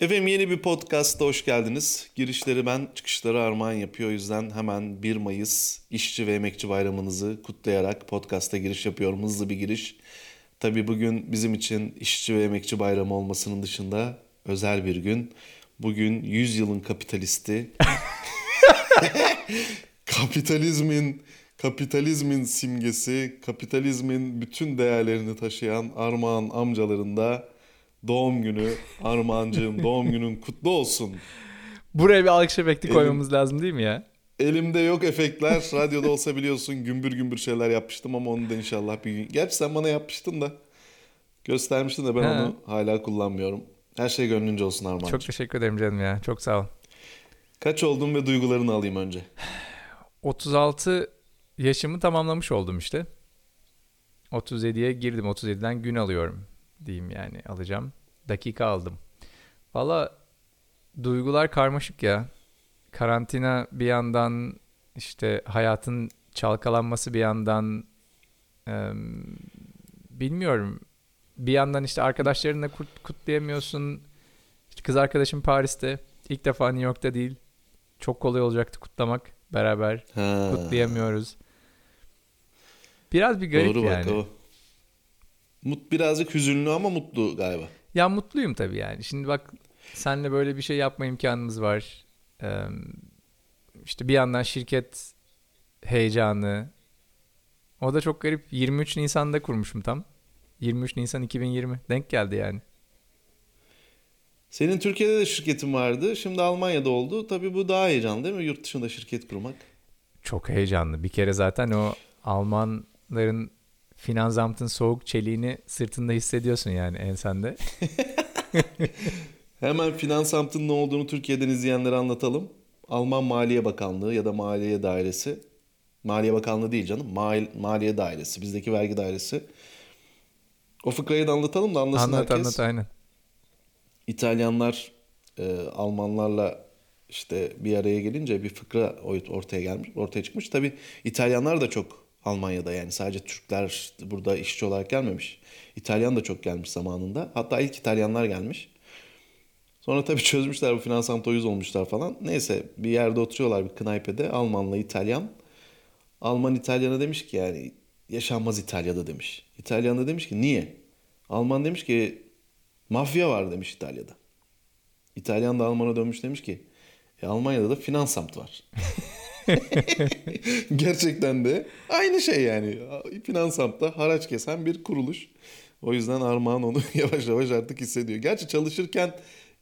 Efendim yeni bir podcast'a hoş geldiniz. Girişleri ben, çıkışları Armağan yapıyor. O yüzden hemen 1 Mayıs İşçi ve Emekçi Bayramınızı kutlayarak podcast'a giriş yapıyorum. Hızlı bir giriş. Tabii bugün bizim için İşçi ve Emekçi Bayramı olmasının dışında özel bir gün. Bugün 100 yılın kapitalisti, kapitalizmin kapitalizmin simgesi, kapitalizmin bütün değerlerini taşıyan Armağan amcalarında doğum günü. Armağancığım doğum günün kutlu olsun. Buraya bir alkış efekti koymamız lazım değil mi ya? Elimde yok efektler. Radyoda olsa biliyorsun gümbür gümbür şeyler yapmıştım ama onu da inşallah bir gün. Gerçi sen bana yapmıştın da. Göstermiştin de ben He. onu hala kullanmıyorum. Her şey gönlünce olsun Armağancığım. Çok teşekkür ederim canım ya. Çok sağ ol. Kaç oldun ve duygularını alayım önce. 36 yaşımı tamamlamış oldum işte. 37'ye girdim. 37'den gün alıyorum diyeyim yani alacağım. Dakika aldım. Valla duygular karmaşık ya. Karantina bir yandan işte hayatın çalkalanması bir yandan em, bilmiyorum. Bir yandan işte arkadaşlarınla kut- kutlayamıyorsun. İşte kız arkadaşım Paris'te. İlk defa New York'ta değil. Çok kolay olacaktı kutlamak beraber. Ha. Kutlayamıyoruz. Biraz bir garip Doğru yani. bak o. Mut birazcık hüzünlü ama mutlu galiba. Ya mutluyum tabii yani. Şimdi bak senle böyle bir şey yapma imkanımız var. Ee, işte bir yandan şirket heyecanı. O da çok garip. 23 Nisan'da kurmuşum tam. 23 Nisan 2020. Denk geldi yani. Senin Türkiye'de de şirketin vardı. Şimdi Almanya'da oldu. Tabii bu daha heyecanlı değil mi? Yurt dışında şirket kurmak. Çok heyecanlı. Bir kere zaten o Almanların Finanzamt'ın soğuk çeliğini sırtında hissediyorsun yani ensende. Hemen Finansamt'ın ne olduğunu Türkiye'den izleyenlere anlatalım. Alman Maliye Bakanlığı ya da Maliye Dairesi. Maliye Bakanlığı değil canım. Mal, Maliye Dairesi. Bizdeki vergi dairesi. O fıkrayı da anlatalım da anlasın Anlat herkes. anlat aynen. İtalyanlar e, Almanlarla işte bir araya gelince bir fıkra ortaya gelmiş, ortaya çıkmış. Tabii İtalyanlar da çok Almanya'da yani sadece Türkler burada işçi olarak gelmemiş. İtalyan da çok gelmiş zamanında. Hatta ilk İtalyanlar gelmiş. Sonra tabii çözmüşler bu finansamta uyuz olmuşlar falan. Neyse bir yerde oturuyorlar bir knaypede Almanla İtalyan. Alman İtalyan'a demiş ki yani yaşanmaz İtalya'da demiş. İtalyan da demiş ki niye? Alman demiş ki mafya var demiş İtalya'da. İtalyan da Alman'a dönmüş demiş ki e, Almanya'da da Finansamt var. Gerçekten de aynı şey yani. Finansamt'ta haraç kesen bir kuruluş. O yüzden Armağan onu yavaş yavaş artık hissediyor. Gerçi çalışırken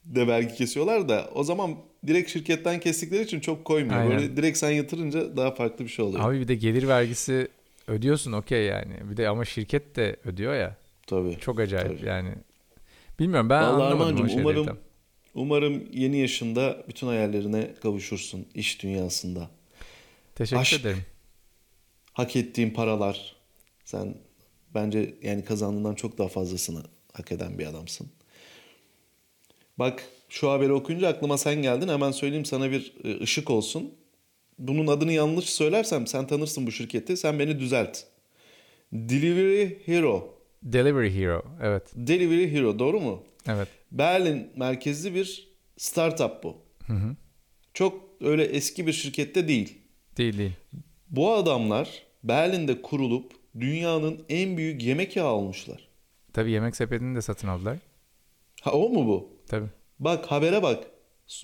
de vergi kesiyorlar da o zaman direkt şirketten kestikleri için çok koymuyor. Aynen. Böyle direkt sen yatırınca daha farklı bir şey oluyor. Abi bir de gelir vergisi ödüyorsun okey yani. Bir de ama şirket de ödüyor ya. Tabii. Çok acayip Tabii. yani. Bilmiyorum ben Vallahi anlamadım o şeyleri umarım tam. Umarım yeni yaşında bütün hayallerine kavuşursun iş dünyasında. Teşekkür Aşk. ederim. hak ettiğin paralar. Sen bence yani kazandığından çok daha fazlasını hak eden bir adamsın. Bak şu haberi okuyunca aklıma sen geldin. Hemen söyleyeyim sana bir e, ışık olsun. Bunun adını yanlış söylersem sen tanırsın bu şirketi. Sen beni düzelt. Delivery Hero. Delivery Hero. Evet. Delivery Hero doğru mu? Evet. Berlin merkezli bir startup bu. Çok öyle eski bir şirkette değil. Değil değil. Bu adamlar Berlin'de kurulup dünyanın en büyük yemek yağı almışlar. Tabii yemek sepetini de satın aldılar. Ha o mu bu? Tabii. Bak habere bak.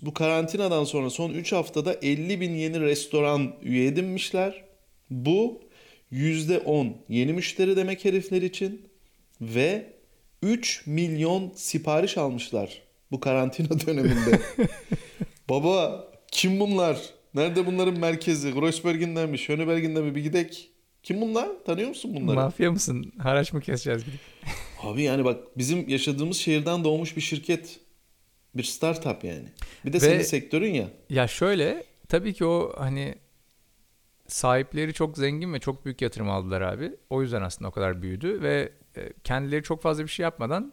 Bu karantinadan sonra son 3 haftada 50 bin yeni restoran üye edinmişler. Bu %10 yeni müşteri demek herifler için. Ve 3 milyon sipariş almışlar bu karantina döneminde. Baba kim bunlar? Nerede bunların merkezi? Kreuzberg'in'den mi? Schöneberg'in'den mi? Bir gidek. Kim bunlar? Tanıyor musun bunları? Mafya mısın? Haraç mı keseceğiz gidip? Abi yani bak bizim yaşadığımız şehirden doğmuş bir şirket. Bir startup yani. Bir de Ve- senin sektörün ya. Ya şöyle tabii ki o hani sahipleri çok zengin ve çok büyük yatırım aldılar abi. O yüzden aslında o kadar büyüdü ve e, kendileri çok fazla bir şey yapmadan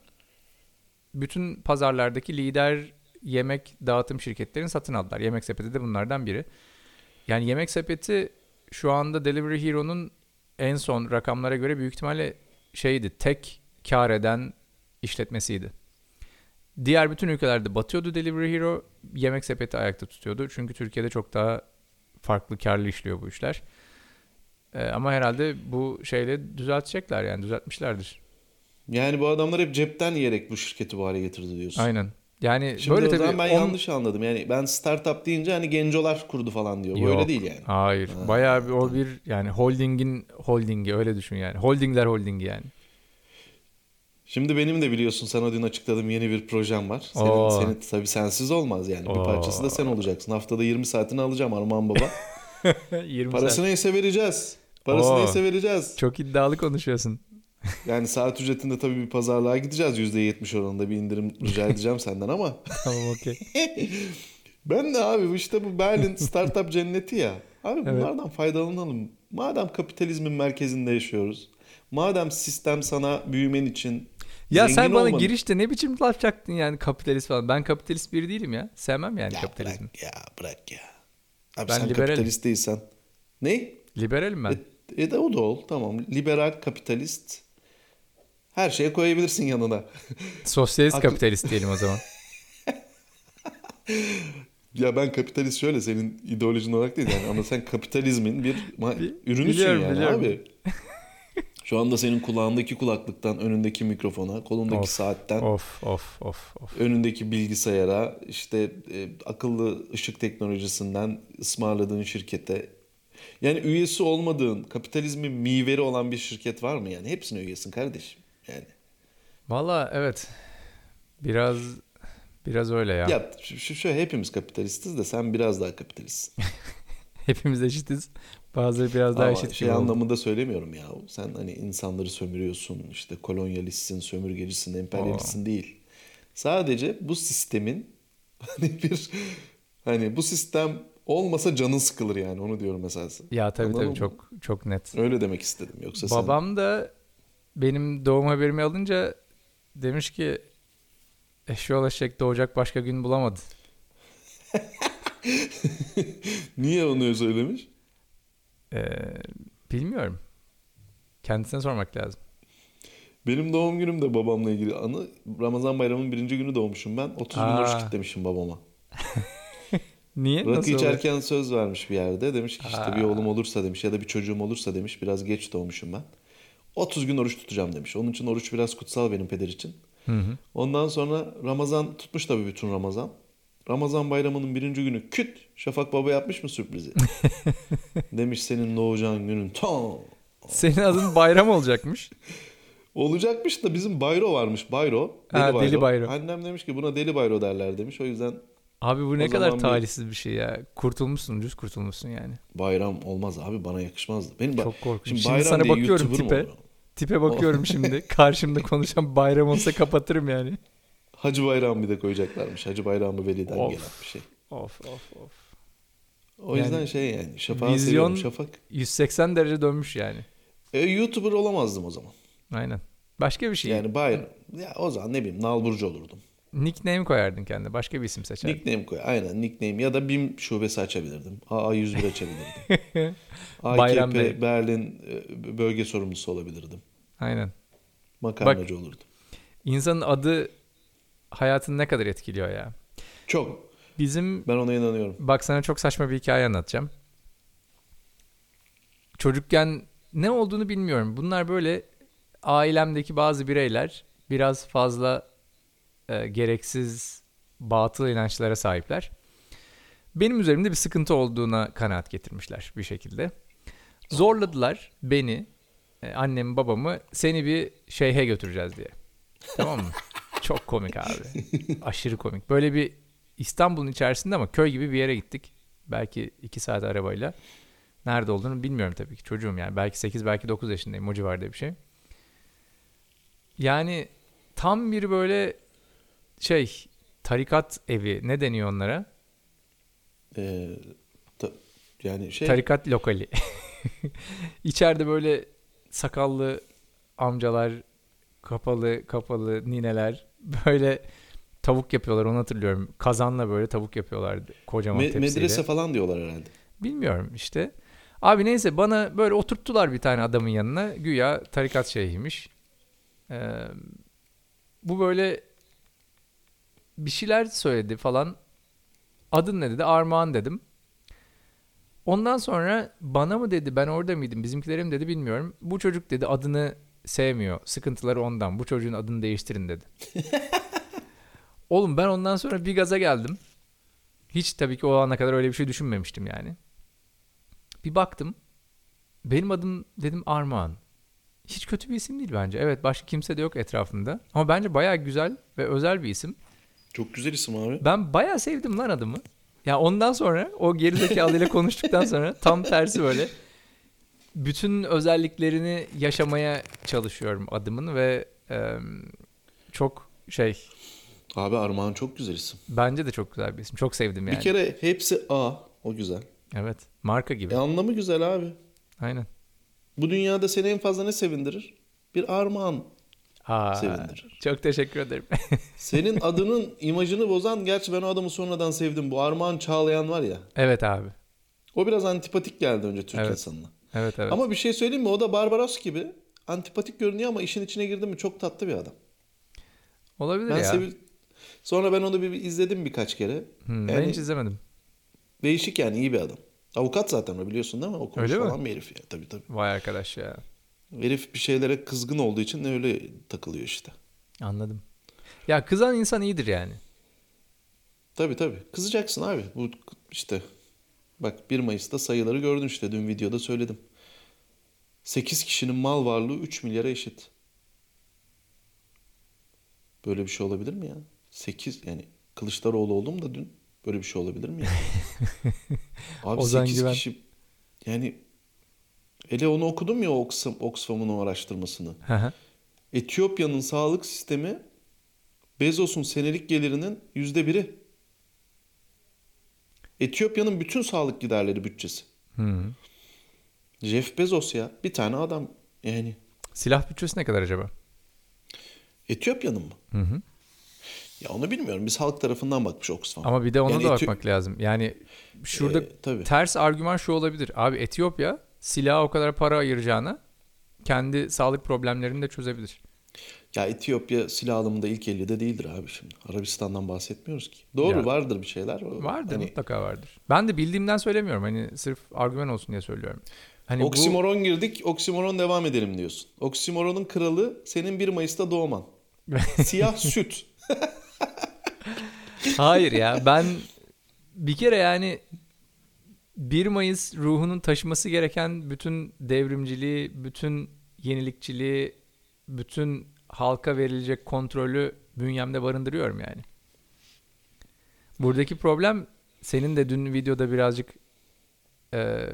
bütün pazarlardaki lider yemek dağıtım şirketlerini satın aldılar. Yemek Sepeti de bunlardan biri. Yani Yemek Sepeti şu anda Delivery Hero'nun en son rakamlara göre büyük ihtimalle şeydi tek kar eden işletmesiydi. Diğer bütün ülkelerde batıyordu Delivery Hero. Yemek sepeti ayakta tutuyordu. Çünkü Türkiye'de çok daha farklı karlı işliyor bu işler. Ee, ama herhalde bu şeyle düzeltecekler yani düzeltmişlerdir. Yani bu adamlar hep cepten yiyerek bu şirketi bu hale getirdi diyorsun. Aynen. Yani Şimdi böyle o tabii ben on- yanlış anladım. Yani ben startup deyince hani gencolar kurdu falan diyor. Yok. Böyle değil yani. Hayır. Ha, Bayağı bir o bir yani holdingin holdingi öyle düşün yani. Holdingler holdingi yani. Şimdi benim de biliyorsun sana dün açıkladığım yeni bir projem var. Senin, Oo. senin tabii sensiz olmaz yani. Bir Oo. parçası da sen olacaksın. Haftada 20 saatini alacağım Arman Baba. 20 Parası saat. neyse vereceğiz. Parası Oo. neyse vereceğiz. Çok iddialı konuşuyorsun. Yani saat ücretinde tabii bir pazarlığa gideceğiz. %70 oranında bir indirim rica edeceğim senden ama. tamam okey. Ben de abi bu işte bu Berlin startup cenneti ya. Abi Evet. bunlardan faydalanalım. Madem kapitalizmin merkezinde yaşıyoruz. Madem sistem sana büyümen için Ya sen bana olmanı- girişte ne biçim laf çaktın yani kapitalist falan. Ben kapitalist biri değilim ya. Sevmem yani Ya kapitalizmi. bırak ya bırak ya. Abi Ben sen liberalim. kapitalist değilsen. Ne? Liberalim ben. E, e de o da ol. Tamam. Liberal kapitalist. Her şeye koyabilirsin yanına. Sosyalist kapitalist diyelim o zaman. Ya ben kapitalist şöyle senin ideolojin olarak değil yani ama sen kapitalizmin bir ürünüsün biliyorum, yani biliyorum. abi. Şu anda senin kulağındaki kulaklıktan, önündeki mikrofona, kolundaki Of, saatten, of of of of. önündeki bilgisayara, işte e, akıllı ışık teknolojisinden ısmarladığın şirkete. Yani üyesi olmadığın, kapitalizmin miveri olan bir şirket var mı yani? Hepsine üyesin kardeşim. Yani. Valla evet. Biraz biraz öyle ya. Ya şu, şu, hepimiz kapitalistiz de sen biraz daha kapitalistsin. Hepimiz eşitiz. Bazıları biraz daha Ama eşit şey oldu. anlamında söylemiyorum ya. Sen hani insanları sömürüyorsun, işte kolonyalistsin, sömürgecisin, emperyalistsin değil. Sadece bu sistemin hani bir hani bu sistem olmasa canın sıkılır yani onu diyorum esası. Ya tabii Anladın tabii mı? çok çok net. Öyle demek istedim. Yoksa sen Babam da benim doğum haberimi alınca demiş ki eşyol eşek doğacak başka gün bulamadı. niye onu söylemiş? Ee, bilmiyorum. Kendisine sormak lazım. Benim doğum günüm de babamla ilgili anı. Ramazan bayramının birinci günü doğmuşum ben. 30 gün oruç Aa. kitlemişim babama. Niye? Rakı Nasıl olur? içerken söz vermiş bir yerde. Demiş ki işte Aa. bir oğlum olursa demiş ya da bir çocuğum olursa demiş. Biraz geç doğmuşum ben. 30 gün oruç tutacağım demiş. Onun için oruç biraz kutsal benim peder için. Hı hı. Ondan sonra Ramazan tutmuş tabii bütün Ramazan. Ramazan bayramının birinci günü küt Şafak Baba yapmış mı sürprizi? demiş senin doğacağın günün tam. Senin adın bayram olacakmış. Olacakmış da bizim bayro varmış bayro. Deli, Ha, bayro. deli bayro. Annem demiş ki buna deli bayro derler demiş. O yüzden Abi bu ne O kadar zaman bir- talihsiz bir şey ya. Kurtulmuşsun, düz kurtulmuşsun yani. bayram olmaz abi bana yakışmazdı. Benim ba- Çok korkunç. Şimdi, Şimdi, bayram sana diye bakıyorum tipe. Tipe bakıyorum şimdi. Karşımda konuşan bayram olsa kapatırım yani. Hacı Bayram bir de koyacaklarmış. Hacı Bayramı Veli'den Of. gelen bir şey. Of of of. O Yani yüzden şey yani Şafak'ı vizyon-. Şafak. 180 derece dönmüş yani. E, YouTuber olamazdım o zaman. Aynen. Başka bir şey. Yani bayram. Ya o zaman ne bileyim Nalburcu olurdum. Nickname koyardın kendine. Başka bir isim seçerdin. Nickname koy. Aynen nickname ya da BİM şubesi açabilirdim. AA101 açabilirdim. Bayram AKP. Berlin e, bölge sorumlusu olabilirdim. Aynen. Makarnacı olurdum. İnsanın adı hayatını ne kadar etkiliyor ya. Çok. Bizim Ben ona inanıyorum. bak sana çok saçma bir hikaye anlatacağım. Çocukken ne olduğunu bilmiyorum. Bunlar böyle ailemdeki bazı bireyler biraz fazla e, gereksiz batıl inançlara sahipler. Benim üzerimde bir sıkıntı olduğuna kanaat getirmişler bir şekilde. Zorladılar beni, annemi babamı seni bir şeyhe götüreceğiz diye. Tamam mı? Çok komik abi. Aşırı komik. Böyle bir İstanbul'un içerisinde ama köy gibi bir yere gittik. Belki iki saat arabayla. Nerede olduğunu bilmiyorum tabii ki. Çocuğum yani. Belki 8 belki 9 yaşındayım. O civarda bir şey. Yani tam bir böyle şey tarikat evi ne deniyor onlara? Ee, ta- yani şey Tarikat lokali. İçeride böyle sakallı amcalar, kapalı kapalı nineler böyle tavuk yapıyorlar onu hatırlıyorum. Kazanla böyle tavuk yapıyorlardı kocaman me- tepsiyle. medrese falan diyorlar herhalde. Bilmiyorum işte. Abi neyse bana böyle oturttular bir tane adamın yanına. Güya tarikat şeyhiymiş. Ee, bu böyle bir şeyler söyledi falan. Adın ne dedi? Armağan dedim. Ondan sonra bana mı dedi ben orada mıydım bizimkilere mi dedi bilmiyorum. Bu çocuk dedi adını sevmiyor. Sıkıntıları ondan. Bu çocuğun adını değiştirin dedi. Oğlum ben ondan sonra bir gaza geldim. Hiç tabii ki o ana kadar öyle bir şey düşünmemiştim yani. Bir baktım. Benim adım dedim Armağan. Hiç kötü bir isim değil bence. Evet başka kimse de yok etrafımda. Ama bence bayağı güzel ve özel bir isim. Çok güzel isim abi. Ben bayağı sevdim lan adımı. Ya ondan sonra o gerizekalıyla konuştuktan sonra tam tersi böyle bütün özelliklerini yaşamaya çalışıyorum adımın ve e, çok şey Abi Armağan çok güzel isim. bence de çok güzel bir isim. Çok sevdim yani. Bir kere hepsi A. O güzel. Evet. Marka gibi. E anlamı güzel abi. Aynen. Bu dünyada seni en fazla ne sevindirir? Bir armağan. Aa, Sevindirir. Çok teşekkür ederim. Senin adının imajını bozan, gerçi ben o adamı sonradan sevdim. Bu Armağan Çağlayan var ya. evet abi. O biraz antipatik geldi önce Türk Evet. insanına. Evet evet. Ama bir şey söyleyeyim mi? O da Barbaros gibi. Antipatik görünüyor ama işin içine girdi mi çok tatlı bir adam. Olabilir Ben ya. sevil... Sonra ben onu bir, bir izledim birkaç kere. Hmm, ben Yani hiç izlemedim. değişik yani iyi bir adam. Avukat zaten o biliyorsun değil mi? Okumuş Öyle mi? falan bir herif ya. Tabii tabii. Vay arkadaş ya. Herif bir şeylere kızgın olduğu için öyle takılıyor işte. Anladım. Ya kızan insan iyidir yani. Tabii tabii. Kızacaksın abi. Bu işte bak 1 Mayıs'ta sayıları gördün işte. Dün videoda söyledim. 8 kişinin mal varlığı 3 milyara eşit. Böyle bir şey olabilir mi ya? 8 yani Kılıçdaroğlu oldum da dün böyle bir şey olabilir mi ya? Abi Ozan 8 Güven. kişi yani hele onu okudum ya Oxfam, Oxfam'ın o araştırmasını. Etiyopya'nın sağlık sistemi Bezos'un senelik gelirinin yüzde biri. Etiyopya'nın bütün sağlık giderleri bütçesi. Hı. Jeff Bezos ya bir tane adam yani. Silah bütçesi ne kadar acaba? Etiyopya'nın mı? Hı hı. Ya onu bilmiyorum. Biz halk tarafından bakmış Oxfam. Ama bir de ona Yani da Eti- bakmak lazım. Yani şurada Ee, tabii. ters argüman şu olabilir. Abi Etiyopya silaha o kadar para ayıracağına kendi sağlık problemlerini de çözebilir. Ya Etiyopya silah alımında ilk 50'de değildir abi şimdi. Arabistan'dan bahsetmiyoruz ki. Doğru Ya. vardır bir şeyler. Vardır Hani mutlaka vardır. Ben de bildiğimden söylemiyorum. Hani sırf argüman olsun diye söylüyorum. Hani bu oksimoron girdik, oksimoron devam edelim diyorsun. Oksimoronun kralı senin 1 Mayıs'ta doğman. Siyah süt. Hayır ya ben bir kere yani 1 Mayıs ruhunun taşıması gereken bütün devrimciliği, bütün yenilikçiliği, bütün halka verilecek kontrolü bünyemde barındırıyorum yani. Buradaki problem senin de dün videoda birazcık e,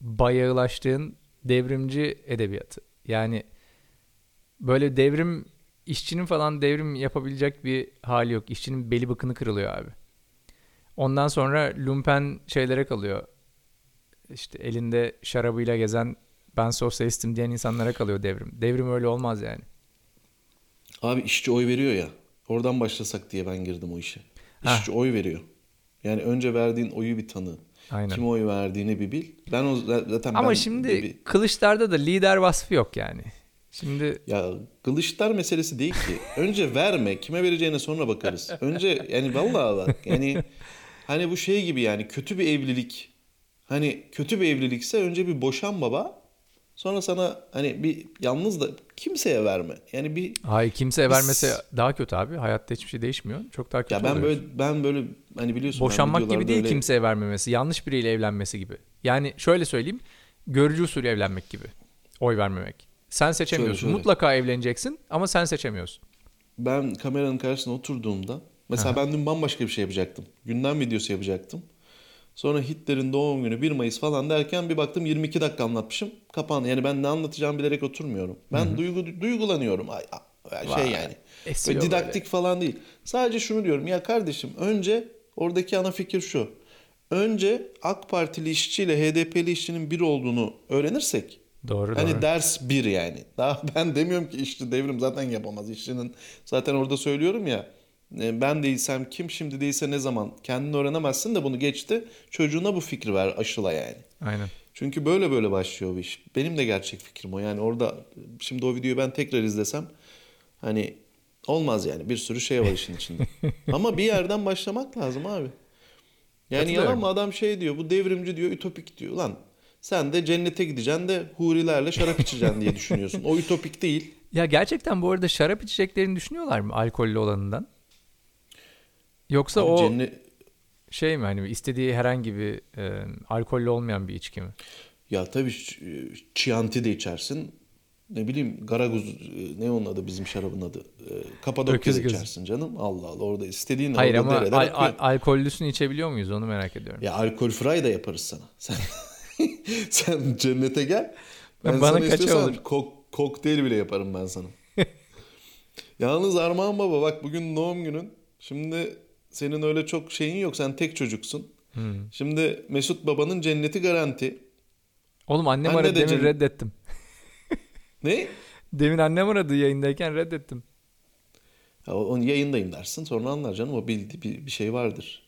bayağılaştığın devrimci edebiyatı. Yani böyle devrim işçinin falan devrim yapabilecek bir hali yok. İşçinin beli bıkını kırılıyor abi. Ondan sonra lumpen şeylere kalıyor. İşte elinde şarabıyla gezen ben sosyalistim diyen insanlara kalıyor devrim. Devrim öyle olmaz yani. Abi işçi oy veriyor ya. Oradan başlasak diye ben girdim o işe. İşçi oy veriyor. Yani önce verdiğin oyu bir tanı. Aynen. Kime oy verdiğini bir bil. Ben o zaten Ama ben şimdi bir- Kılıçlar'da da lider vasfı yok yani. Şimdi ya Kılıçlar meselesi değil ki. Önce verme. Kime vereceğine sonra bakarız. Önce yani vallahi bak yani hani bu şey gibi yani kötü bir evlilik. Hani kötü bir evlilikse önce bir boşan baba. Sonra sana hani bir yalnız da kimseye verme. Yani bir hayır kimseye Biz- vermese daha kötü abi. Hayatta hiçbir şey değişmiyor. Çok daha kötü ya ben oluyor. böyle ben böyle hani biliyorsun Boşanmak gibi değil öyle- kimseye vermemesi. Yanlış biriyle evlenmesi gibi. Yani şöyle söyleyeyim. Görücü usulü evlenmek gibi. Oy vermemek. Sen seçemiyorsun. şöyle. Mutlaka evleneceksin ama sen seçemiyorsun. Ben kameranın karşısına oturduğumda mesela ben dün bambaşka bir şey yapacaktım. Gündem videosu yapacaktım. Sonra Hitler'in doğum günü 1 Mayıs falan derken bir baktım 22 dakika anlatmışım. Kapandı. Yani ben ne anlatacağımı bilerek oturmuyorum. Ben duygu duygulanıyorum. Ay, ay, şey Vay, yani. Böyle didaktik falan değil. Sadece şunu diyorum. Ya kardeşim önce oradaki ana fikir şu. Önce AK Partili işçiyle HDP'li işçinin bir olduğunu öğrenirsek Doğru Hani doğru. ders bir yani. Daha ben demiyorum ki işçi devrim zaten yapamaz. İşçinin zaten orada söylüyorum ya. E, Ben değilsem kim şimdi değilse ne zaman kendini öğrenemezsin de bunu geçti. Çocuğuna bu fikri ver aşıla yani. Aynen. Çünkü böyle böyle başlıyor bu iş. Benim de gerçek fikrim o. Yani orada şimdi o videoyu ben tekrar izlesem hani Olmaz yani. Bir sürü şey var işin içinde. Ama bir yerden başlamak lazım abi. Yani yalan mı adam şey diyor bu devrimci diyor ütopik diyor. Lan sen de cennete gideceksin de hurilerle şarap içeceksin diye düşünüyorsun. O ütopik değil. Ya gerçekten bu arada şarap içeceklerini düşünüyorlar mı alkollü olanından? Yoksa Abi o cennet- şey mi hani istediği herhangi bir e, alkollü olmayan bir içki mi? Ya tabii Chianti de içersin. Ne bileyim Garaguz e, ne onun adı bizim şarabın adı. E, Kapadokya Öküz da gözü. içersin canım. Allah Allah orada istediğin Hayır orada ama al- al- alkollüsünü içebiliyor muyuz onu merak ediyorum. Ya alkol fry da yaparız sana. Sen sen cennete gel. Ben Bana sana kaça olur? kok- kokteyl bile yaparım ben sana. Yalnız Armağan Baba bak bugün doğum günün. Şimdi senin öyle çok şeyin yok. Sen tek çocuksun. Hmm. Şimdi Mesut Baba'nın cenneti garanti. Oğlum annem Anne aradı de demin can- reddettim. Ne? Demin annem aradı yayındayken reddettim. Ya onu yayındayım dersin sonra anlar canım o bildiği bir, bir şey vardır.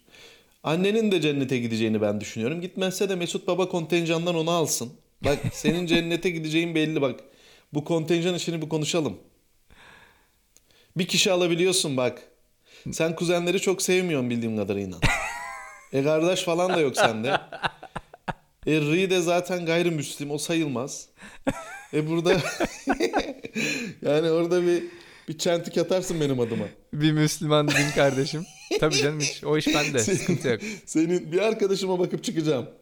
Annenin de cennete gideceğini ben düşünüyorum. Gitmezse de Mesut Baba kontenjandan onu alsın. Bak senin cennete gideceğin belli bak. Bu kontenjan işini bir konuşalım. Bir kişi alabiliyorsun bak. Sen kuzenleri çok sevmiyorsun bildiğim kadarıyla. E kardeş falan da yok sende. E Ri de zaten gayrimüslim o sayılmaz. E burada yani orada bir bir çentik atarsın benim adıma. Bir Müslüman din kardeşim. Tabii canım hiç o iş bende. Sıkıntı yok. Senin bir arkadaşıma bakıp çıkacağım.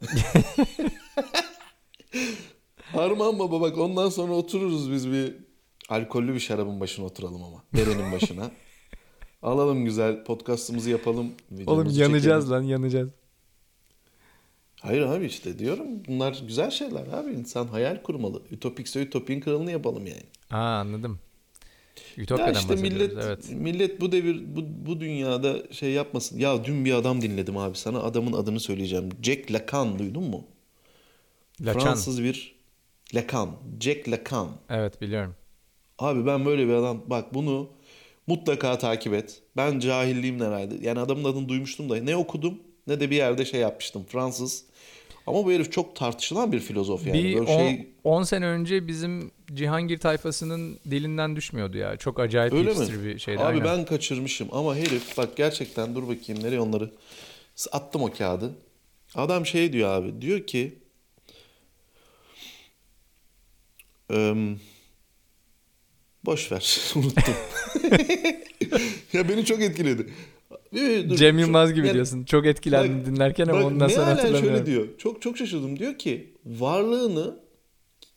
Harman baba bak ondan sonra otururuz biz bir alkollü bir şarabın başına oturalım ama. Derenin başına. Alalım güzel podcastımızı yapalım. Oğlum yanacağız çekelim. lan yanacağız. Hayır abi işte diyorum bunlar güzel şeyler abi. İnsan hayal kurmalı. Ütopikse ütopin kralını yapalım yani. Aa anladım. Ya Ütopya'dan işte bahsediyoruz. millet Evet. millet bu devir bu, bu dünyada şey yapmasın. Ya dün bir adam dinledim abi sana adamın adını söyleyeceğim. Jack Lacan duydun mu? Lacan. Fransız bir Lacan. Jack Lacan. Evet biliyorum. Abi ben böyle bir adam bak bunu mutlaka takip et. Ben cahilliğimle herhalde. Yani adamın adını duymuştum da ne okudum ne de bir yerde şey yapmıştım. Fransız. Ama bu herif çok tartışılan bir filozof yani. bir Böyle 10 şey sene önce bizim Cihangir tayfasının dilinden düşmüyordu ya. Çok acayip Öyle mi? bir şeydi. Abi aynen. ben kaçırmışım ama herif bak gerçekten dur bakayım nereye onları attım o kağıdı. Adam şey diyor abi diyor ki Eee boş ver unuttum. ya beni çok etkiledi. Dur, Cem Yılmaz gibi yani- diyorsun. Çok etkilendim Bak- dinlerken ama Bak ondan sonra hatırlamıyorum. şöyle diyor. Çok çok şaşırdım. Diyor ki varlığını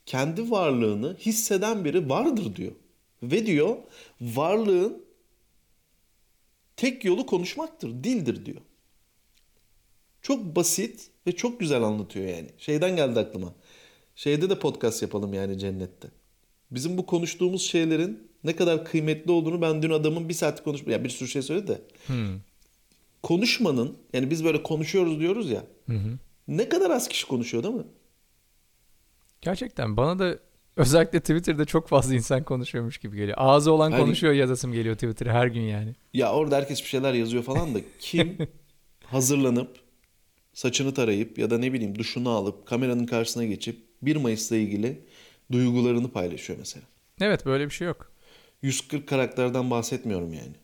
kendi varlığını hisseden biri vardır diyor. Ve diyor varlığın tek yolu konuşmaktır, dildir diyor. Çok basit ve çok güzel anlatıyor yani. Şeyden geldi aklıma. Şeyde de podcast yapalım yani cennette. Bizim bu konuştuğumuz şeylerin ne kadar kıymetli olduğunu ben dün adamın bir saat konuşma ya bir sürü şey söyledi de Hmm. konuşmanın yani biz böyle konuşuyoruz diyoruz ya. Hı hı. Ne kadar az kişi konuşuyor değil mi? Gerçekten bana da özellikle Twitter'da çok fazla insan konuşuyormuş gibi geliyor. Ağzı olan Hani- konuşuyor yazasım geliyor Twitter'a her gün yani. Ya orada herkes bir şeyler yazıyor falan da kim hazırlanıp saçını tarayıp ya da ne bileyim duşunu alıp kameranın karşısına geçip 1 Mayıs'la ilgili duygularını paylaşıyor mesela. Evet böyle bir şey yok. 140 karakterden bahsetmiyorum yani.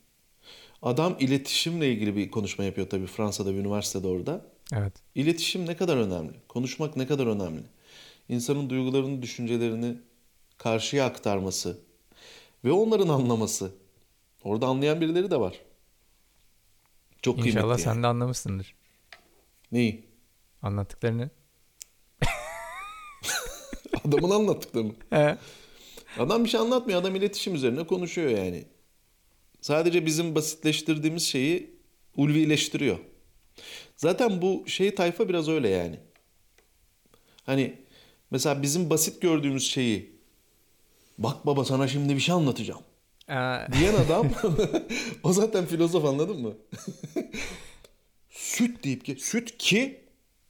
Adam iletişimle ilgili bir konuşma yapıyor tabii Fransa'da bir üniversitede orada. Evet. İletişim ne kadar önemli? Konuşmak ne kadar önemli? İnsanın duygularını, düşüncelerini karşıya aktarması ve onların anlaması. Orada anlayan birileri de var. Çok kıymetli İnşallah yani. sen de anlamışsındır Neyi? anlattıklarını. Adamın anlattıklarını. He. Adam bir şey anlatmıyor. Adam iletişim üzerine konuşuyor yani. Sadece bizim basitleştirdiğimiz şeyi ulvileştiriyor. Zaten bu şey tayfa biraz öyle yani. Hani mesela bizim basit gördüğümüz şeyi bak baba sana şimdi bir şey anlatacağım diyen adam o zaten filozof anladın mı? süt deyip ki süt ki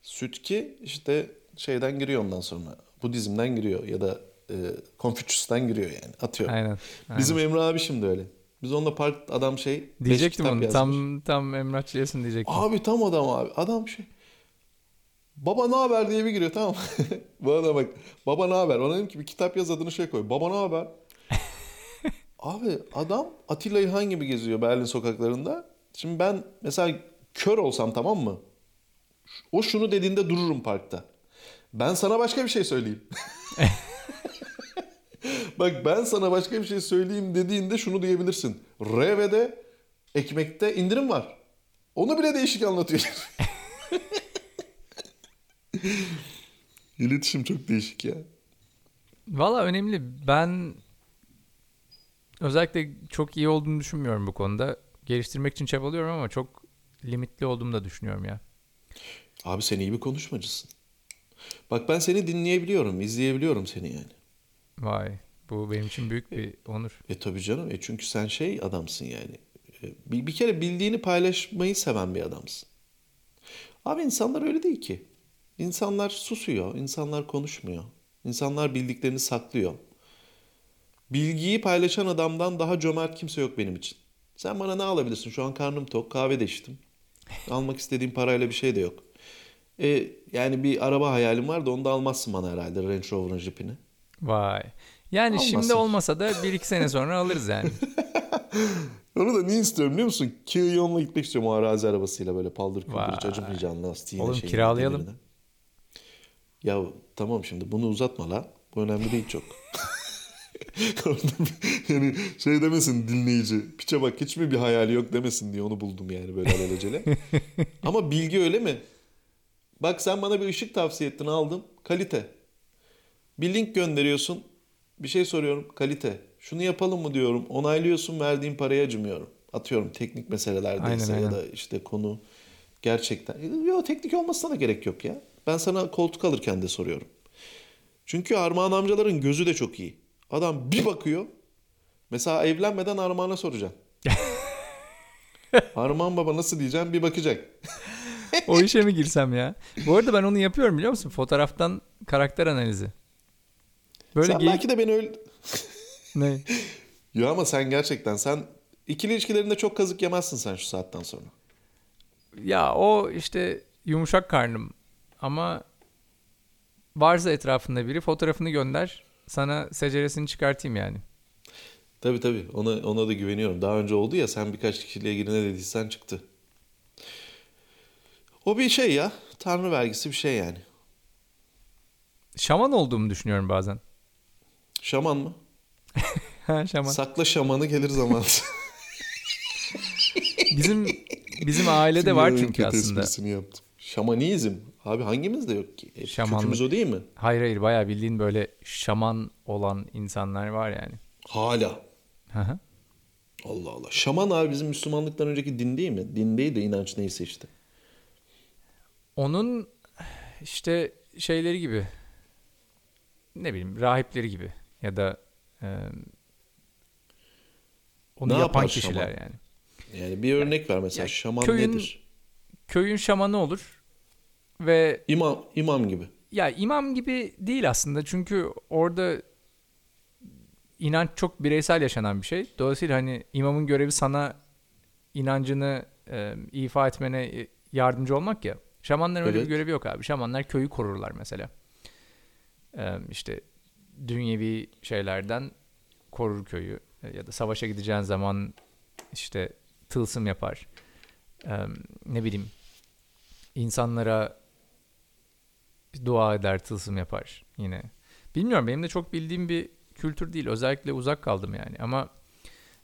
süt ki işte şeyden giriyor ondan sonra Budizm'den giriyor ya da e, Confucius'tan giriyor yani atıyor. aynen. aynen. Bizim Emre abi şimdi öyle. Biz onunla park adam şey Diyecektim onu. yazmış. Tam tam Emrah Çilesin diyecektim. Abi tam adam abi. Adam şey. Baba ne haber diye bir giriyor tamam adam bak. Baba ne haber? Ona dedim ki bir kitap yaz adını şey koy. Baba ne haber? Abi adam Atilla İlhan gibi geziyor Berlin sokaklarında. Şimdi ben mesela kör olsam tamam mı? O şunu dediğinde dururum parkta. Ben sana başka bir şey söyleyeyim. Bak ben sana başka bir şey söyleyeyim dediğinde şunu diyebilirsin. RV'de ekmekte indirim var. Onu bile değişik anlatıyor. İletişim çok değişik ya. Valla önemli. Ben özellikle çok iyi olduğunu düşünmüyorum bu konuda. Geliştirmek için çabalıyorum ama çok limitli olduğumu da düşünüyorum ya. Abi sen iyi bir konuşmacısın. Bak ben seni dinleyebiliyorum, izleyebiliyorum seni yani. Vay. Bu benim için büyük bir onur. E tabii canım. E çünkü sen şey adamsın yani. E, Bir, bir kere bildiğini paylaşmayı seven bir adamsın. Abi insanlar öyle değil ki. İnsanlar susuyor, insanlar konuşmuyor. İnsanlar bildiklerini saklıyor. Bilgiyi paylaşan adamdan daha cömert kimse yok benim için. Sen bana ne alabilirsin? Şu an karnım tok, kahve de içtim. Almak istediğim parayla bir şey de yok. E, yani bir araba hayalim var da onu da almazsın bana herhalde Range Rover'ın jipini. Vay. Yani şimdi Olmasın. olmasa da bir iki sene sonra alırız yani. Onu da niye istiyorum biliyor musun? Kia Ion'la gitmek istiyorum o arazi arabasıyla böyle paldır küldür hiç acımayacağın lastiğine Oğlum şeyine, kiralayalım. demirine. Ya tamam şimdi bunu uzatma la. Bu önemli değil çok. Yani şey demesin dinleyici. Piçe bak hiç mi bir hayali yok demesin diye onu buldum yani böyle alelacele. Ama bilgi öyle mi? Bak sen bana bir ışık tavsiye ettin aldım. Kalite. Bir link gönderiyorsun. Bir şey soruyorum. Kalite. Şunu yapalım mı diyorum. Onaylıyorsun verdiğin paraya acımıyorum. Atıyorum teknik meselelerdeyse Aynen, ya da işte konu gerçekten. Yok teknik olmasına da gerek yok ya. Ben sana koltuk alırken de soruyorum. Çünkü Armağan amcaların gözü de çok iyi. Adam bir bakıyor. Mesela evlenmeden Armağan'a soracağım. Armağan baba nasıl diyeceğim bir bakacak. O işe mi girsem ya? Bu arada ben onu yapıyorum biliyor musun? Fotoğraftan karakter analizi. Böyle sen geyik... belki de beni öyle... Ne? Ya ama sen gerçekten sen ikili ilişkilerinde çok kazık yemezsin sen şu saatten sonra. Ya o işte yumuşak karnım ama varsa etrafında biri fotoğrafını gönder sana seceresini çıkartayım yani. Tabii tabii ona, ona da güveniyorum. Daha önce oldu ya sen birkaç kişiyle ilgili ne dediysen çıktı. O bir şey ya. Tanrı vergisi bir şey yani. Şaman olduğumu düşünüyorum bazen. Şaman mı? Ha şaman. Sakla şamanı gelir zaman. Bizim bizim ailede var çünkü aslında. yaptım. Şamanizm. Abi hangimizde yok ki? E, Şamanlık. Kökümüz o değil mi? Hayır hayır bayağı bildiğin böyle şaman olan insanlar var yani. Hala. Hı hı. Allah Allah. Şaman abi bizim Müslümanlıktan önceki din değil mi? Din değil de inanç neyse işte. Onun işte şeyleri gibi ne bileyim rahipleri gibi ya da e, onu Ne yapan kişiler şaman? yani. Yani bir örnek ver mesela. ya Şaman köyün- nedir? Köyün şamanı olur ve İmam, imam gibi. ya imam gibi değil aslında çünkü orada inanç çok bireysel yaşanan bir şey. Dolayısıyla hani imamın görevi sana inancını e, ifa etmene yardımcı olmak ya. Şamanların öyle Evet. bir görevi yok abi. Şamanlar köyü korurlar mesela. E, işte dünyevi şeylerden korur köyü E, ya da savaşa gideceğin zaman işte tılsım yapar. E, ne bileyim insanlara dua eder, tılsım yapar yine. Bilmiyorum benim de çok bildiğim bir kültür değil. Özellikle uzak kaldım yani. Ama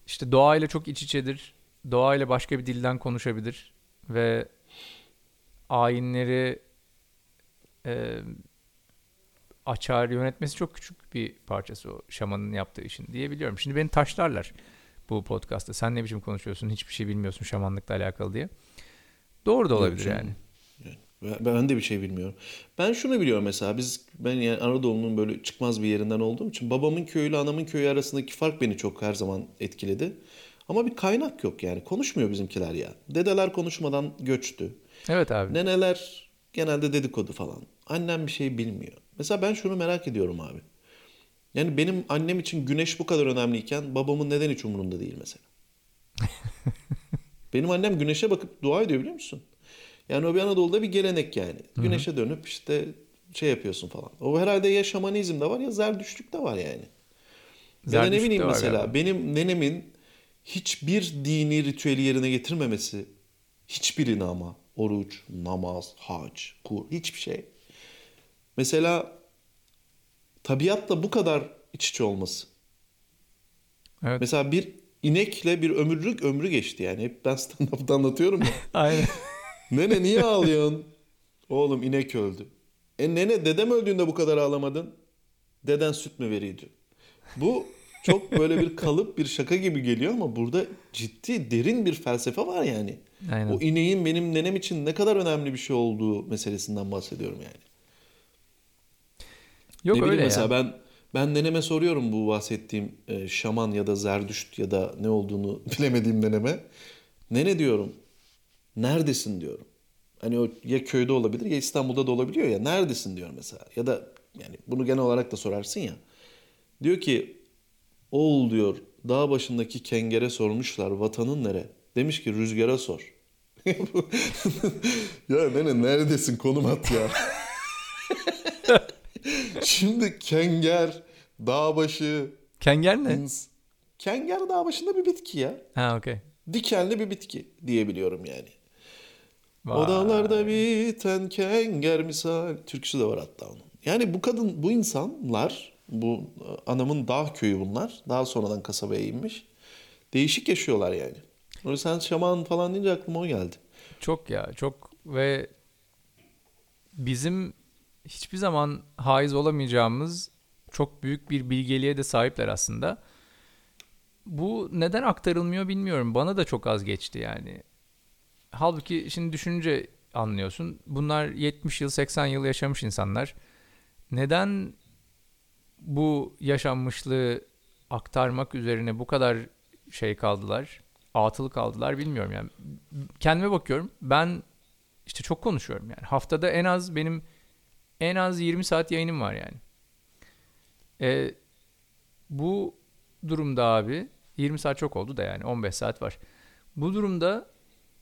işte doğayla çok iç içedir. Doğayla başka bir dilden konuşabilir. Ve ayinleri e, açar yönetmesi çok küçük bir parçası o şamanın yaptığı işin diyebiliyorum. Şimdi beni taşlarlar bu podcast'ta. Sen ne biçim konuşuyorsun? Hiçbir şey bilmiyorsun şamanlıkla alakalı diye. Doğru da Yok olabilir canım. yani. Ben, ben de bir şey bilmiyorum. Ben şunu biliyorum mesela biz ben yani Anadolu'nun böyle çıkmaz bir yerinden olduğum için babamın köyüyle anamın köyü arasındaki fark beni çok her zaman etkiledi. Ama bir kaynak yok yani. Konuşmuyor bizimkiler ya. Dedeler konuşmadan göçtü. Evet abi. Neneler genelde dedikodu falan. Annem bir şey bilmiyor. Mesela ben şunu merak ediyorum abi. Yani benim annem için güneş bu kadar önemliyken babamın neden hiç umurunda değil mesela. benim annem güneşe bakıp dua ediyor biliyor musun? Yani o bir Anadolu'da bir gelenek yani. Güneşe dönüp işte şey yapıyorsun falan. O herhalde ya şamanizm de var ya zerdüştlük de var yani. Ya ne bileyim mesela galiba. benim nenemin hiçbir dini ritüeli yerine getirmemesi hiçbirini ama oruç, namaz, hac, kur hiçbir şey. Mesela tabiatla bu kadar iç içe olması. Evet. Mesela bir inekle bir ömürlük ömrü geçti yani. Hep ben stand-up'ta anlatıyorum ya. Aynen. Nene niye ağlıyorsun? Oğlum inek öldü. E nene dedem öldüğünde bu kadar ağlamadın. Deden süt mü veriyordu? Bu çok böyle bir kalıp bir şaka gibi geliyor ama burada ciddi derin bir felsefe var yani. Aynen. O ineğin benim nenem için ne kadar önemli bir şey olduğu meselesinden bahsediyorum yani. Yok ne bileyim öyle mesela ya. ben ben neneme soruyorum bu bahsettiğim e, şaman ya da zerdüşt ya da ne olduğunu bilemediğim neneme. Nene diyorum. Neredesin diyorum. Hani o ya köyde olabilir ya İstanbul'da da olabiliyor ya. Neredesin diyor mesela. Ya da yani bunu genel olarak da sorarsın ya. Diyor ki oğul diyor dağ başındaki kengere sormuşlar vatanın nere? Demiş ki rüzgara sor. ya nene neredesin konum at ya. Şimdi kenger, dağ başı, Kenger ne? Kenger dağ başında bir bitki ya. Ha okey. Dikenli bir bitki diyebiliyorum yani. Vay. O dağlarda biten kenger misal. Türküsü de var hatta onun. Yani bu kadın, bu insanlar, bu anamın dağ köyü bunlar. Daha sonradan kasabaya inmiş. Değişik yaşıyorlar yani. O sen şaman falan deyince aklıma o geldi. Çok ya çok ve bizim hiçbir zaman haiz olamayacağımız çok büyük bir bilgeliğe de sahipler aslında. Bu neden aktarılmıyor bilmiyorum. Bana da çok az geçti yani. Halbuki şimdi düşününce anlıyorsun. Bunlar 70 yıl 80 yıl yaşamış insanlar. Neden bu yaşanmışlığı aktarmak üzerine bu kadar şey kaldılar? Atıl kaldılar bilmiyorum yani. Kendime bakıyorum. Ben işte çok konuşuyorum yani. Haftada en az benim en az 20 saat yayınım var yani. E, bu durumda abi 20 saat çok oldu da yani 15 saat var. Bu durumda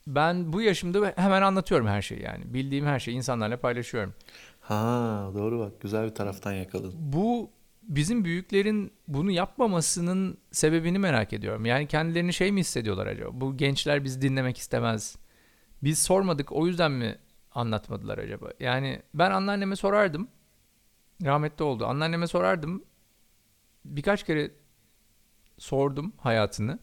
ben bu yaşımda hemen anlatıyorum her şeyi yani. Bildiğim her şeyi insanlarla paylaşıyorum. Ha doğru bak güzel bir taraftan yakaladın. Bu bizim büyüklerin bunu yapmamasının sebebini merak ediyorum. Yani kendilerini şey mi hissediyorlar acaba? Bu gençler bizi dinlemek istemez. Biz sormadık o yüzden mi anlatmadılar acaba? Yani ben anneanneme sorardım. Rahmetli oldu. Anneanneme sorardım. Birkaç kere sordum hayatını.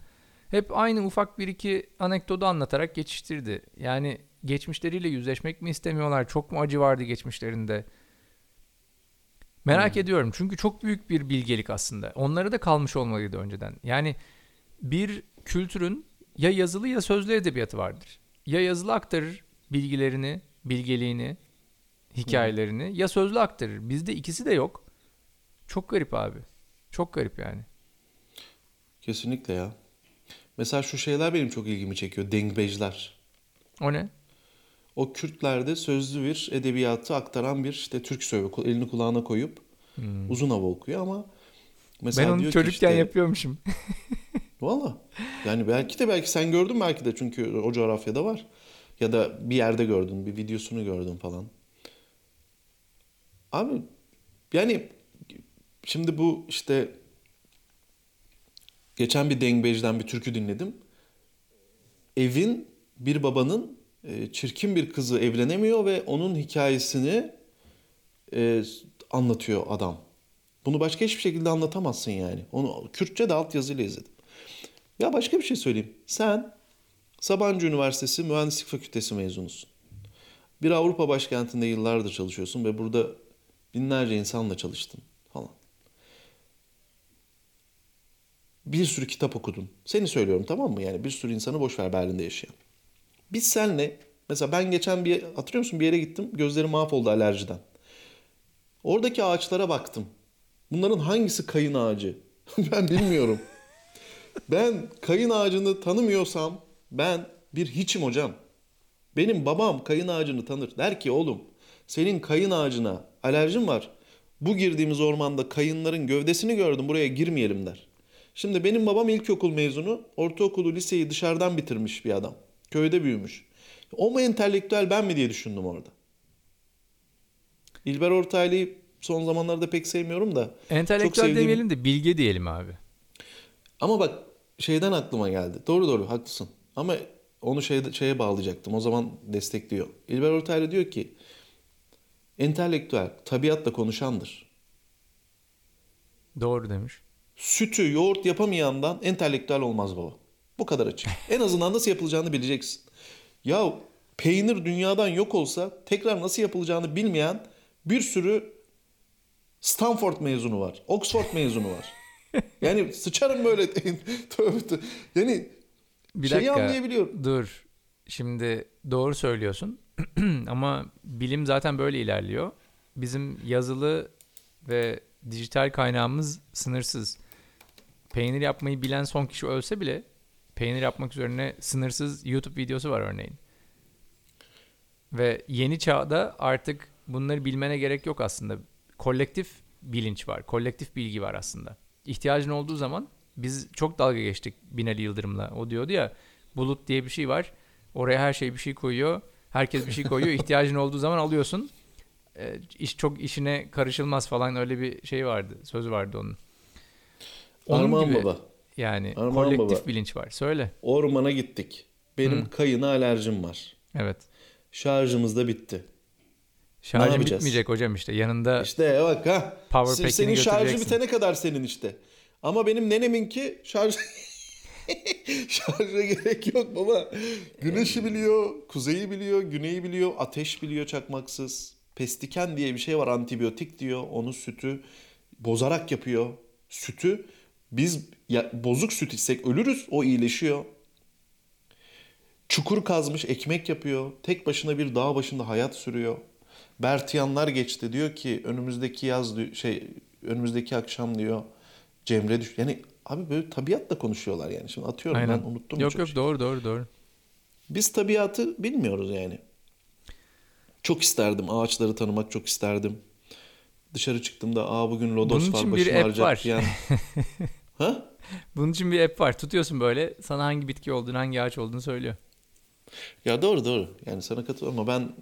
Hep aynı ufak bir iki anekdotu anlatarak geçiştirdi. Yani geçmişleriyle yüzleşmek mi istemiyorlar? Çok mu acı vardı geçmişlerinde? Merak ediyorum çünkü çok büyük bir bilgelik aslında. Onlara da kalmış olmalıydı önceden. Yani bir kültürün ya yazılı ya sözlü edebiyatı vardır. Ya yazılı aktarır bilgilerini, bilgeliğini, hikayelerini ya sözlü aktarır. Bizde ikisi de yok. Çok garip abi. Çok garip yani. Kesinlikle ya. Mesela şu şeyler benim çok ilgimi çekiyor. Dengbejler. O ne? O Kürtlerde sözlü bir edebiyatı aktaran bir işte Türk söylüyor. Elini kulağına koyup uzun hava okuyor ama mesela ben onu diyor çocukken işte, yapıyormuşum. Valla. Yani belki de belki sen gördün belki de çünkü o coğrafyada var. Ya da bir yerde gördün, bir videosunu gördün falan. Abi yani şimdi bu işte geçen bir Dengbej'den bir türkü dinledim. Evin bir babanın çirkin bir kızı evlenemiyor ve onun hikayesini e, anlatıyor adam. Bunu başka hiçbir şekilde anlatamazsın yani. Onu Kürtçe de altyazıyla izledim. Ya başka bir şey söyleyeyim. Sen Sabancı Üniversitesi Mühendislik Fakültesi mezunusun. Bir Avrupa başkentinde yıllardır çalışıyorsun ve burada binlerce insanla çalıştın falan. Bir sürü kitap okudun. Seni söylüyorum tamam mı? Yani bir sürü insanı boş ver Berlin'de yaşayan. Biz senle mesela ben geçen bir hatırlıyor musun bir yere gittim. Gözlerim mahvoldu alerjiden. Oradaki ağaçlara baktım. Bunların hangisi kayın ağacı? ben bilmiyorum. Ben kayın ağacını tanımıyorsam ben bir hiçim hocam. Benim babam kayın ağacını tanır. Der ki oğlum senin kayın ağacına alerjin var. Bu girdiğimiz ormanda kayınların gövdesini gördüm buraya girmeyelim der. Şimdi benim babam ilkokul mezunu, ortaokulu, liseyi dışarıdan bitirmiş bir adam. Köyde büyümüş. O mu entelektüel ben mi diye düşündüm orada. İlber Ortaylı'yı son zamanlarda pek sevmiyorum da. Entelektüel sevdiğim- demeyelim de bilge diyelim abi. Ama bak şeyden aklıma geldi. Doğru doğru haklısın. Ama onu şeye, şeye bağlayacaktım. O zaman destekliyor. İlber Ortaylı diyor ki entelektüel tabiatla konuşandır. Doğru demiş. Sütü yoğurt yapamayandan entelektüel olmaz baba. Bu kadar açık. En azından nasıl yapılacağını bileceksin. Ya peynir dünyadan yok olsa tekrar nasıl yapılacağını bilmeyen bir sürü Stanford mezunu var. Oxford mezunu var. Yani sıçarım böyle. tövbe tövbe. Yani Bir şeyi dakika. anlayabiliyorum. Dur. Şimdi doğru söylüyorsun. Ama bilim zaten böyle ilerliyor. Bizim yazılı ve dijital kaynağımız sınırsız. Peynir yapmayı bilen son kişi ölse bile peynir yapmak üzerine sınırsız YouTube videosu var örneğin. Ve yeni çağda artık bunları bilmene gerek yok aslında. Kolektif bilinç var, kolektif bilgi var aslında. İhtiyacın olduğu zaman biz çok dalga geçtik Binali Yıldırım'la. O diyordu ya bulut diye bir şey var. Oraya her şey bir şey koyuyor. Herkes bir şey koyuyor. İhtiyacın olduğu zaman alıyorsun. E, iş çok işine karışılmaz falan öyle bir şey vardı. Sözü vardı onun. Onun Armağan gibi baba. Yani Armağan kolektif baba. bilinç var. Söyle. Ormana gittik. Benim Hı. kayına alerjim var. Evet. Şarjımız da bitti. Yapacağız? bitmeyecek hocam işte. Yanında İşte bak ha. Power senin şarjı bitene kadar senin işte. Ama benim neneminki şarj şarja gerek yok baba. Güneşi biliyor, kuzeyi biliyor, güneyi biliyor, ateş biliyor çakmaksız. Pestiken diye bir şey var antibiyotik diyor. Onu sütü bozarak yapıyor. Sütü biz ya, bozuk süt içsek ölürüz o iyileşiyor. Çukur kazmış ekmek yapıyor. Tek başına bir dağ başında hayat sürüyor. Bertiyanlar geçti diyor ki önümüzdeki yaz şey önümüzdeki akşam diyor Cemre düş. Yani abi böyle tabiatla konuşuyorlar yani. Şimdi atıyorum Aynen. ben unuttum. Yok yok şey. doğru doğru doğru. Biz tabiatı bilmiyoruz yani. Çok isterdim ağaçları tanımak çok isterdim. Dışarı çıktığımda aa bugün lodos Bunun var başım ağrıyacak var. diyen. ha? Bunun için bir app var. Tutuyorsun böyle sana hangi bitki olduğunu, hangi ağaç olduğunu söylüyor. Ya doğru doğru. Yani sana katılıyorum ama ben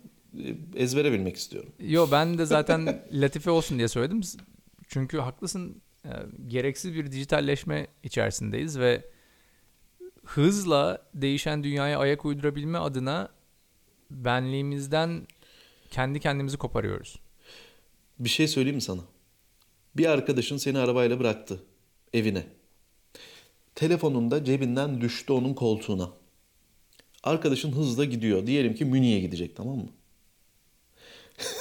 e, ezbere bilmek istiyorum. Yo ben de zaten latife olsun diye söyledim. Çünkü haklısın. e, Gereksiz bir dijitalleşme içerisindeyiz ve hızla değişen dünyaya ayak uydurabilme adına benliğimizden kendi kendimizi koparıyoruz. Bir şey söyleyeyim mi sana? Bir arkadaşın seni arabayla bıraktı evine. Telefonunda cebinden düştü onun koltuğuna. Arkadaşın hızla gidiyor. Diyelim ki Münih'e gidecek tamam mı?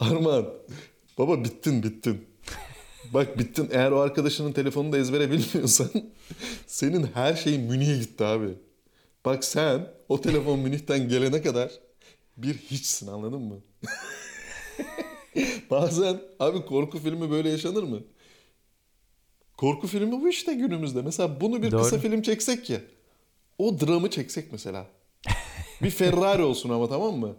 Armağan. Baba bittin bittin. Bak bittin. Eğer o arkadaşının telefonunu da ezbere bilmiyorsan senin her şeyin Münih'e gitti abi. Bak sen o telefon Münih'ten gelene kadar bir hiçsin anladın mı? Bazen abi korku filmi böyle yaşanır mı? Korku filmi bu işte günümüzde. Mesela bunu bir Doğru. kısa film çeksek ya. O dramı çeksek mesela. Bir Ferrari olsun ama tamam mı?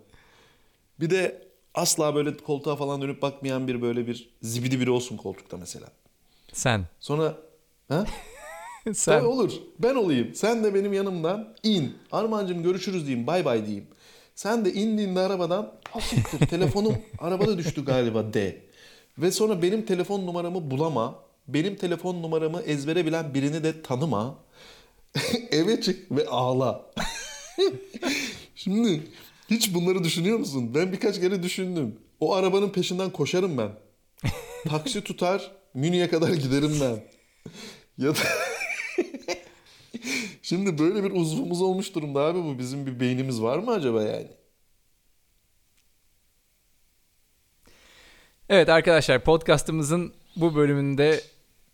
Bir de asla böyle koltuğa falan dönüp bakmayan bir böyle bir zibidi biri olsun koltukta mesela. Sen. Sonra ha? Sen. Tabii olur. Ben olayım. Sen de benim yanımdan in. Armancığım görüşürüz diyeyim. Bay bay diyeyim. Sen de indiğinde arabadan asiktir telefonum arabada düştü galiba de. Ve sonra benim telefon numaramı bulama. Benim telefon numaramı ezbere bilen birini de tanıma. Eve çık ve ağla. Şimdi hiç bunları düşünüyor musun? Ben birkaç kere düşündüm. O arabanın peşinden koşarım ben. Taksi tutar, Münih'e kadar giderim ben. Ya da Şimdi böyle bir uzvumuz olmuş durumda abi bu. Bizim bir beynimiz var mı acaba yani? Evet arkadaşlar podcastımızın bu bölümünde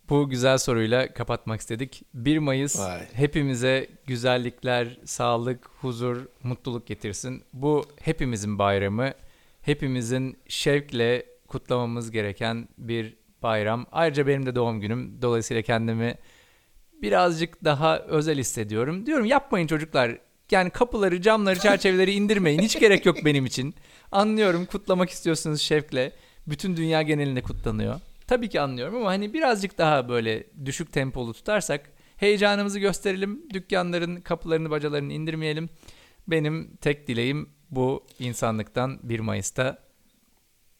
bu güzel soruyla kapatmak istedik. 1 Mayıs Vay. hepimize güzellikler, sağlık, huzur, mutluluk getirsin. Bu hepimizin bayramı. Hepimizin şevkle kutlamamız gereken bir bayram. Ayrıca benim de doğum günüm. Dolayısıyla kendimi birazcık daha özel hissediyorum. Diyorum yapmayın çocuklar. Yani kapıları, camları, çerçeveleri indirmeyin. Hiç gerek yok benim için. Anlıyorum kutlamak istiyorsunuz şevkle. Bütün dünya genelinde kutlanıyor. Tabii ki anlıyorum ama hani birazcık daha böyle düşük tempolu tutarsak heyecanımızı gösterelim. Dükkanların kapılarını, bacalarını indirmeyelim. Benim tek dileğim bu insanlıktan 1 Mayıs'ta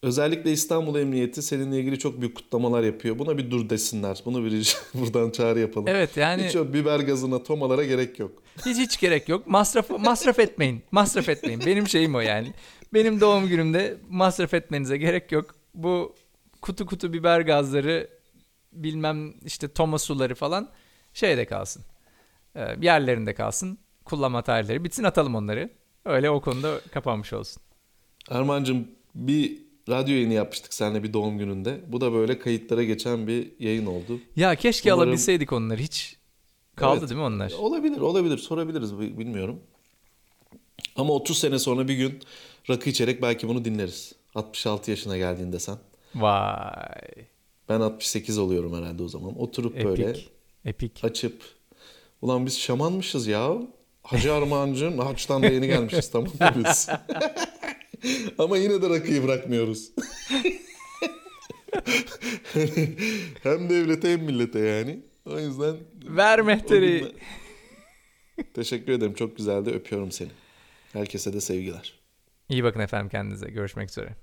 Özellikle İstanbul Emniyeti seninle ilgili çok büyük kutlamalar yapıyor. Buna bir dur desinler. Bunu bir buradan çağrı yapalım. Evet yani Hiç o biber gazına, tomalara gerek yok. hiç hiç gerek yok. Masraf masraf etmeyin. Masraf etmeyin. Benim şeyim o yani. Benim doğum günümde masraf etmenize gerek yok. Bu kutu kutu biber gazları bilmem işte toma suları falan şeyde kalsın. Ee, yerlerinde kalsın. Kullanma tarihleri bitsin atalım onları. Öyle o konuda kapanmış olsun. Armancığım bir radyo yayını yapmıştık seninle bir doğum gününde. Bu da böyle kayıtlara geçen bir yayın oldu. Ya keşke Umarım- alabilseydik onları hiç. Kaldı Evet. değil mi onlar? Olabilir, olabilir. Sorabiliriz, bi- bilmiyorum. Ama 30 sene sonra bir gün rakı içerek belki bunu dinleriz. 66 yaşına geldiğinde sen. Vay. Ben 68 oluyorum herhalde o zaman. Oturup böyle Epik. Epik. açıp ulan biz şamanmışız ya. Hacı Armağancığım haçtan da yeni gelmişiz tamam mı biz? Ama yine de rakıyı bırakmıyoruz. hem devlete hem millete yani. O yüzden Ver mehteri. Teşekkür ederim. Çok güzeldi. Öpüyorum seni. Herkese de sevgiler. İyi bakın efendim kendinize. Görüşmek üzere.